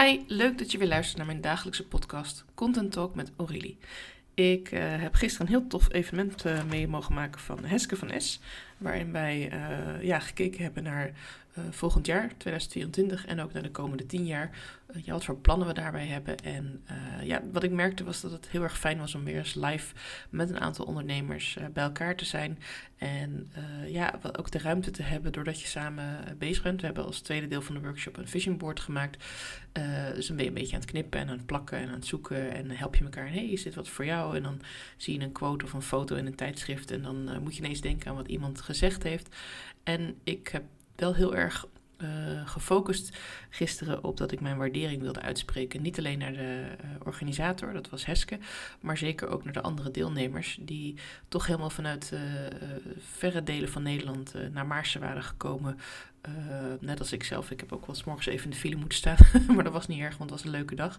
Hi, leuk dat je weer luistert naar mijn dagelijkse podcast Content Talk met Aurélie. Ik uh, heb gisteren een heel tof evenement uh, mee mogen maken van Heske van S. Waarin wij uh, ja, gekeken hebben naar volgend jaar, 2024, en ook naar de komende tien jaar. ja, wat voor plannen we daarbij hebben. En ja, wat ik merkte was dat het heel erg fijn was om weer eens live met een aantal ondernemers bij elkaar te zijn. En ja, ook de ruimte te hebben doordat je samen bezig bent. We hebben als tweede deel van de workshop een vision board gemaakt. dus dan ben je een beetje aan het knippen en aan het plakken en aan het zoeken. En help je elkaar. Hey, is dit wat voor jou? En dan zie je een quote of een foto in een tijdschrift. En dan moet je ineens denken aan wat iemand heeft. En ik heb wel heel erg uh, gefocust gisteren op dat ik mijn waardering wilde uitspreken. Niet alleen naar de uh, organisator, dat was Heske, maar zeker ook naar de andere deelnemers. Die toch helemaal vanuit verre delen van Nederland naar Maarsen waren gekomen uh, net als ik zelf, ik heb ook wel eens morgens even in de file moeten staan. maar dat was niet erg, want het was een leuke dag.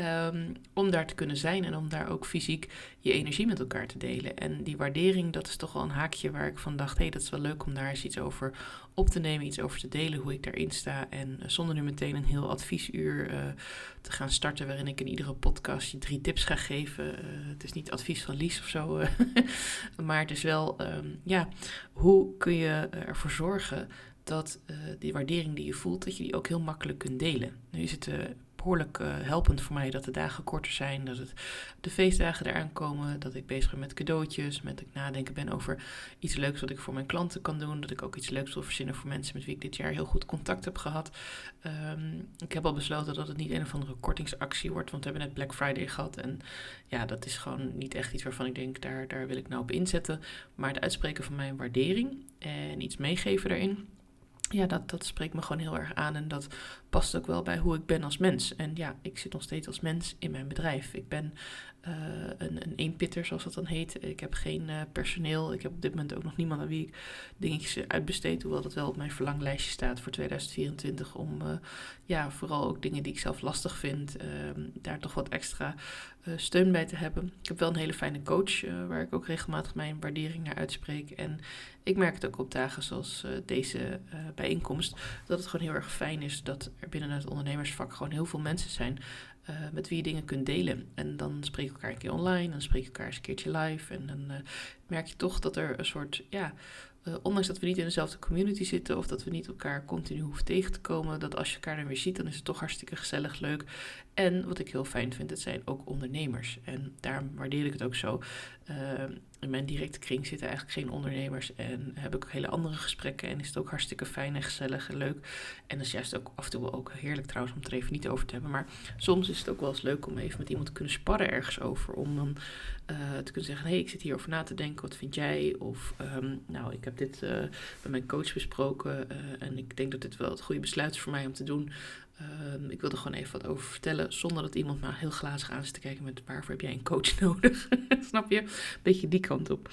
Um, om daar te kunnen zijn en om daar ook fysiek je energie met elkaar te delen. En die waardering, dat is toch wel een haakje waar ik van dacht: hé, hey, dat is wel leuk om daar eens iets over op te nemen, iets over te delen, hoe ik daarin sta. En uh, zonder nu meteen een heel adviesuur uh, te gaan starten, waarin ik in iedere podcast je drie tips ga geven. het is niet advies van Lies of zo, maar het is wel, um, ja, hoe kun je ervoor zorgen dat uh, die waardering die je voelt, dat je die ook heel makkelijk kunt delen. Nu is het uh, behoorlijk uh, helpend voor mij dat de dagen korter zijn, dat het de feestdagen eraan komen, dat ik bezig ben met cadeautjes, met dat ik nadenken ben over iets leuks wat ik voor mijn klanten kan doen, dat ik ook iets leuks wil verzinnen voor mensen met wie ik dit jaar heel goed contact heb gehad. Um, ik heb al besloten dat het niet een of andere kortingsactie wordt, want we hebben net Black Friday gehad en ja, dat is gewoon niet echt iets waarvan ik denk, daar, daar wil ik nou op inzetten. Maar het uitspreken van mijn waardering en iets meegeven daarin ja, dat, dat spreekt me gewoon heel erg aan en dat past ook wel bij hoe ik ben als mens. En ja, ik zit nog steeds als mens in mijn bedrijf. Ik ben uh, een, een eenpitter, zoals dat dan heet. Ik heb geen uh, personeel. Ik heb op dit moment ook nog niemand aan wie ik dingetjes uitbesteed. Hoewel dat wel op mijn verlanglijstje staat voor 2024. Om uh, ja, vooral ook dingen die ik zelf lastig vind, ehm, daar toch wat extra steun bij te hebben. Ik heb wel een hele fijne coach waar ik ook regelmatig mijn waardering naar uitspreek. En ik merk het ook op dagen zoals deze bijeenkomst. Dat het gewoon heel erg fijn is dat er binnen het ondernemersvak gewoon heel veel mensen zijn uh, met wie je dingen kunt delen. En dan spreek je elkaar een keer online, dan spreek je elkaar eens een keertje live. En dan merk je toch dat er een soort, ja, ondanks dat we niet in dezelfde community zitten of dat we niet elkaar continu hoeven tegen te komen, dat als je elkaar dan weer ziet, dan is het toch hartstikke gezellig, leuk. En wat ik heel fijn vind, het zijn ook ondernemers. En daarom waardeer ik het ook zo. in mijn directe kring zitten eigenlijk geen ondernemers en heb ik ook hele andere gesprekken en is het ook hartstikke fijn en gezellig en leuk. En dat is juist ook af en toe ook heerlijk trouwens om het er even niet over te hebben. Maar soms is het ook wel eens leuk om even met iemand te kunnen sparren ergens over. Om dan uh, te kunnen zeggen, hé, hey, ik zit hierover na te denken, wat vind jij? Of, um, nou, ik heb dit uh, met mijn coach besproken uh, en ik denk dat dit wel het goede besluit is voor mij om te doen. Um, ik wilde gewoon even wat over vertellen, zonder dat iemand maar heel glazig aan zit te kijken met waarvoor heb jij een coach nodig? Snap je? Beetje die kant op.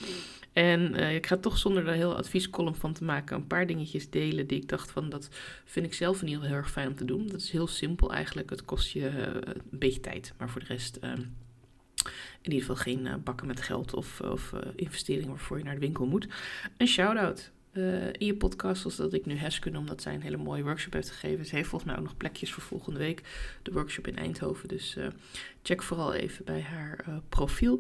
En uh, ik ga toch zonder daar heel adviescolumn van te maken een paar dingetjes delen die ik dacht van dat vind ik zelf in ieder geval heel erg fijn om te doen. Dat is heel simpel eigenlijk. Het kost je uh, een beetje tijd, maar voor de rest uh, in ieder geval geen uh, bakken met geld of, of investeringen waarvoor je naar de winkel moet. Een shout-out uh, in je podcast, zoals dat ik nu Heske omdat zij een hele mooie workshop heeft gegeven. Ze heeft volgens mij ook nog plekjes voor volgende week, de workshop in Eindhoven. Dus uh, check vooral even bij haar uh, profiel.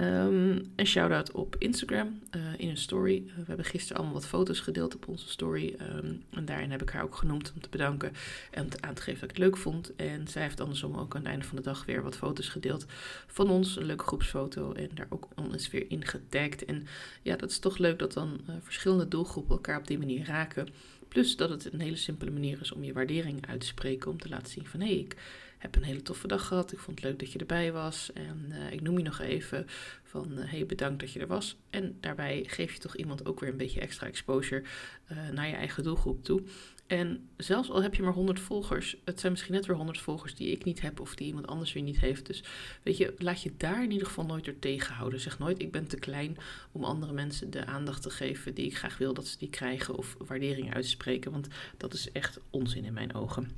Een shout-out op Instagram uh, in een story. Uh, we hebben gisteren allemaal wat foto's gedeeld op onze story. Um, en daarin heb ik haar ook genoemd om te bedanken en te aan te geven dat ik het leuk vond. En zij heeft andersom ook aan het einde van de dag weer wat foto's gedeeld van ons. Een leuke groepsfoto en daar ook ons weer in getagd. En ja, dat is toch leuk dat dan uh, verschillende doelgroepen elkaar op die manier raken. Plus dat het een hele simpele manier is om je waardering uit te spreken. Om te laten zien van hé, hey, ik heb een hele toffe dag gehad. Ik vond het leuk dat je erbij was. En uh, ik noem je nog even van uh, hey, bedankt dat je er was. En daarbij geef je toch iemand ook weer een beetje extra exposure uh, naar je eigen doelgroep toe. En zelfs al heb je maar 100 volgers, het zijn misschien net weer 100 volgers die ik niet heb of die iemand anders weer niet heeft. Dus weet je, laat je daar in ieder geval nooit door tegenhouden. Zeg nooit, ik ben te klein om andere mensen de aandacht te geven die ik graag wil dat ze die krijgen of waardering uitspreken. Want dat is echt onzin in mijn ogen.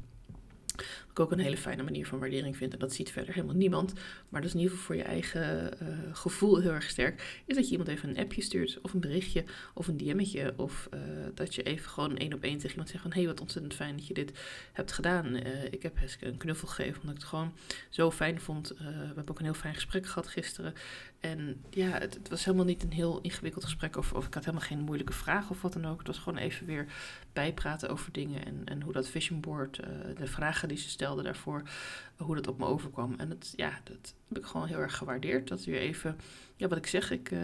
Ik ook een hele fijne manier van waardering vind. En dat ziet verder helemaal niemand. Maar dat is in ieder geval voor je eigen uh, gevoel heel erg sterk. Is dat je iemand even een appje stuurt. Of een berichtje. Of een DM'tje. Of uh, dat je even gewoon één op één tegen iemand zegt van... Hé, hey, wat ontzettend fijn dat je dit hebt gedaan. Uh, ik heb Heske een knuffel gegeven omdat ik het gewoon zo fijn vond. we hebben ook een heel fijn gesprek gehad gisteren. En ja, het, was helemaal niet een heel ingewikkeld gesprek. Of, of ik had helemaal geen moeilijke vragen of wat dan ook. Het was gewoon even weer bijpraten over dingen. En, en hoe dat vision board, de vragen die ze stelde daarvoor, hoe dat op me overkwam. En dat, ja, dat heb ik gewoon heel erg gewaardeerd. Dat weer even, ja, wat ik zeg, ik, uh,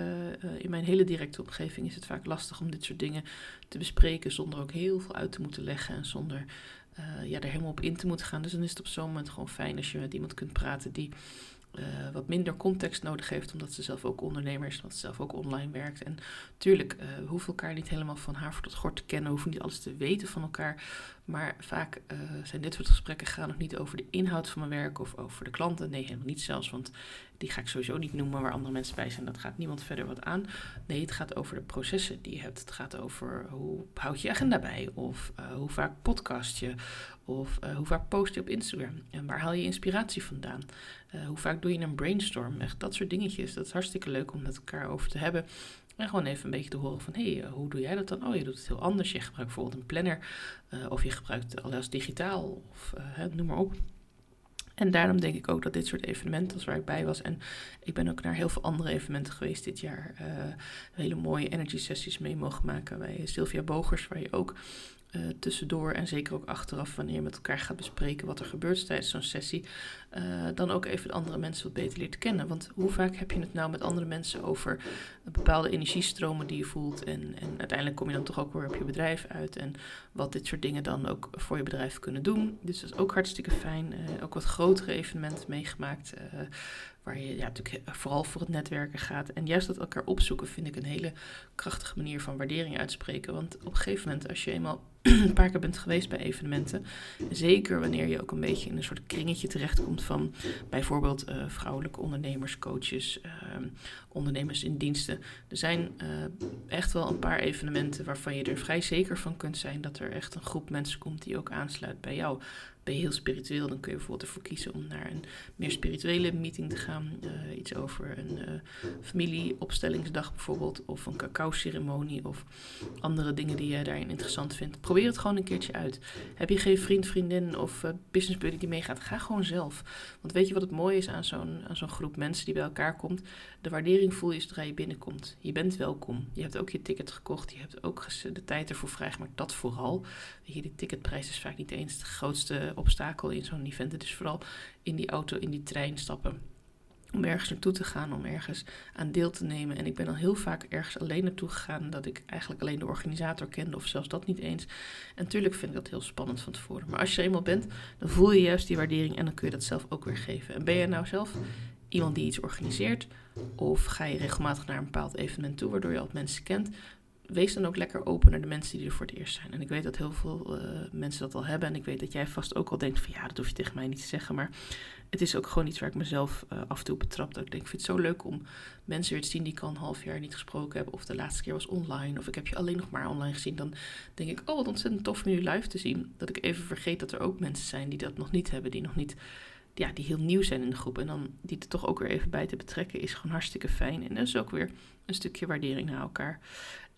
in mijn hele directe omgeving is het vaak lastig om dit soort dingen te bespreken zonder ook heel veel uit te moeten leggen en zonder uh, ja, er helemaal op in te moeten gaan. Dus dan is het op zo'n moment gewoon fijn als je met iemand kunt praten die uh, wat minder context nodig heeft, omdat ze zelf ook ondernemer is, omdat ze zelf ook online werkt. En tuurlijk, uh, we hoeven elkaar niet helemaal van haar voor tot gort te kennen, we hoeven niet alles te weten van elkaar. Maar vaak uh, zijn dit soort gesprekken gaan nog niet over de inhoud van mijn werk of over de klanten. Nee, helemaal niet zelfs, want die ga ik sowieso niet noemen waar andere mensen bij zijn. Dat gaat niemand verder wat aan. Nee, het gaat over de processen die je hebt. Het gaat over hoe houd je agenda bij, of hoe vaak podcast je, of hoe vaak post je op Instagram. En waar haal je inspiratie vandaan? hoe vaak doe je een brainstorm? Echt dat soort dingetjes. Dat is hartstikke leuk om met elkaar over te hebben. En gewoon even een beetje te horen van, hé, hey, hoe doe jij dat dan? Oh, je doet het heel anders. Je gebruikt bijvoorbeeld een planner. Of je gebruikt alles digitaal. Of noem maar op. En daarom denk ik ook dat dit soort evenementen, als waar ik bij was, en ik ben ook naar heel veel andere evenementen geweest dit jaar, uh, hele mooie energy sessies mee mogen maken bij Sylvia Bogers, waar je ook uh, tussendoor en zeker ook achteraf, wanneer je met elkaar gaat bespreken wat er gebeurt tijdens zo'n sessie, uh, dan ook even de andere mensen wat beter leert kennen. Want hoe vaak heb je het nou met andere mensen over bepaalde energiestromen die je voelt en, en uiteindelijk kom je dan toch ook weer op je bedrijf uit en wat dit soort dingen dan ook voor je bedrijf kunnen doen. Dus dat is ook hartstikke fijn. Uh, ook wat grotere evenementen meegemaakt waar je ja, natuurlijk vooral voor het netwerken gaat. En juist dat elkaar opzoeken vind ik een hele krachtige manier van waardering uitspreken. Want op een gegeven moment, als je eenmaal een paar keer bent geweest bij evenementen, zeker wanneer je ook een beetje in een soort kringetje terechtkomt van bijvoorbeeld uh, vrouwelijke ondernemers, coaches, uh, ondernemers in diensten. Er zijn uh, echt wel een paar evenementen waarvan je er vrij zeker van kunt zijn dat er echt een groep mensen komt die ook aansluit bij jou ben heel spiritueel, dan kun je bijvoorbeeld ervoor kiezen om naar een meer spirituele meeting te gaan. Uh, iets over een uh, familieopstellingsdag bijvoorbeeld, of een cacao-ceremonie, of andere dingen die je daarin interessant vindt. Probeer het gewoon een keertje uit. Heb je geen vriend, vriendin of uh, business buddy die meegaat, ga gewoon zelf. Want weet je wat het mooie is aan zo'n zo'n groep mensen die bij elkaar komt? De waardering voel je zodra je binnenkomt. Je bent welkom. Je hebt ook je ticket gekocht, je hebt ook de tijd ervoor vrijgemaakt. Dat vooral. Weet je, die ticketprijs is vaak niet eens het grootste obstakel in zo'n event. Het is vooral in die auto, in die trein stappen. Om ergens naartoe te gaan, om ergens aan deel te nemen. En ik ben al heel vaak ergens alleen naartoe gegaan. Dat ik eigenlijk alleen de organisator kende, of zelfs dat niet eens. En natuurlijk vind ik dat heel spannend van tevoren. Maar als je er eenmaal bent, dan voel je juist die waardering en dan kun je dat zelf ook weer geven. En ben je nou zelf iemand die iets organiseert? Of ga je regelmatig naar een bepaald evenement toe, waardoor je al mensen kent? Wees dan ook lekker open naar de mensen die er voor het eerst zijn. En ik weet dat heel veel uh, mensen dat al hebben. En ik weet dat jij vast ook al denkt van ja, dat hoef je tegen mij niet te zeggen. Maar het is ook gewoon iets waar ik mezelf uh, af en toe betrap. Dat ik denk, ik vind het zo leuk om mensen weer te zien die ik al een half jaar niet gesproken heb. Of de laatste keer was online. Of ik heb je alleen nog maar online gezien. Dan denk ik, oh wat ontzettend tof om jullie live te zien. Dat ik even vergeet dat er ook mensen zijn die dat nog niet hebben. Die nog niet ja, die heel nieuw zijn in de groep. En dan die er toch ook weer even bij te betrekken is gewoon hartstikke fijn. En dat is ook weer een stukje waardering naar elkaar.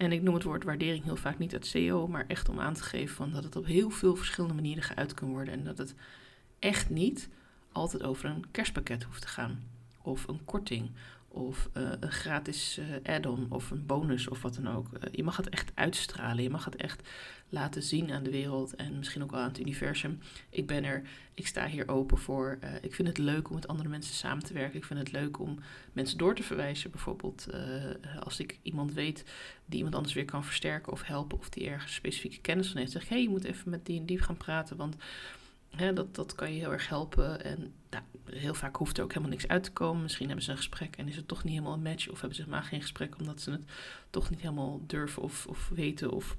En ik noem het woord waardering heel vaak niet uit SEO, maar echt om aan te geven van dat het op heel veel verschillende manieren geuit kan worden. En dat het echt niet altijd over een kerstpakket hoeft te gaan. Of een korting of uh, een gratis uh, add-on of een bonus of wat dan ook. Uh, je mag het echt uitstralen. Je mag het echt laten zien aan de wereld en misschien ook wel aan het universum. Ik ben er, ik sta hier open voor. ik vind het leuk om met andere mensen samen te werken. Ik vind het leuk om mensen door te verwijzen. Bijvoorbeeld als ik iemand weet die iemand anders weer kan versterken of helpen of die ergens specifieke kennis van heeft. Zeg hé, hey, je moet even met die en die gaan praten, want dat, dat kan je heel erg helpen. En nou, heel vaak hoeft er ook helemaal niks uit te komen. Misschien hebben ze een gesprek en is het toch niet helemaal een match. Of hebben ze maar geen gesprek omdat ze het toch niet helemaal durven of, of weten of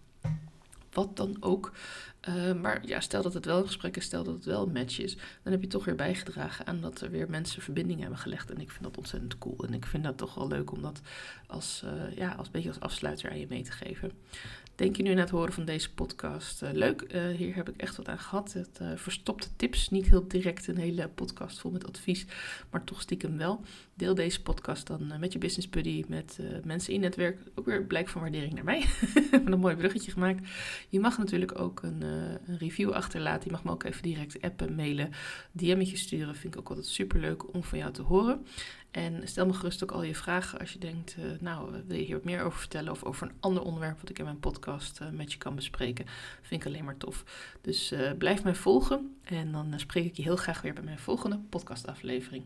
wat dan ook. Uh, maar ja, stel dat het wel een gesprek is, stel dat het wel een match is, dan heb je toch weer bijgedragen aan dat er weer mensen verbinding hebben gelegd. En ik vind dat ontzettend cool. En ik vind dat toch wel leuk om dat als, uh, ja, als beetje als afsluiter aan je mee te geven Denk je nu na het horen van deze podcast, leuk, hier heb ik echt wat aan gehad. Het verstopte tips, niet heel direct een hele podcast vol met advies, maar toch stiekem wel. Deel deze podcast dan met je business buddy, met mensen in het werk. Ook weer blijk van waardering naar mij. heb een mooi bruggetje gemaakt. Je mag natuurlijk ook een, een review achterlaten. Je mag me ook even direct appen, mailen, DM'tje sturen. Vind ik ook altijd super leuk om van jou te horen. En stel me gerust ook al je vragen als je denkt, uh, nou, wil je hier wat meer over vertellen of over een ander onderwerp wat ik in mijn podcast uh, met je kan bespreken. Vind ik alleen maar tof. Dus uh, blijf mij volgen en dan spreek ik je heel graag weer bij mijn volgende podcastaflevering.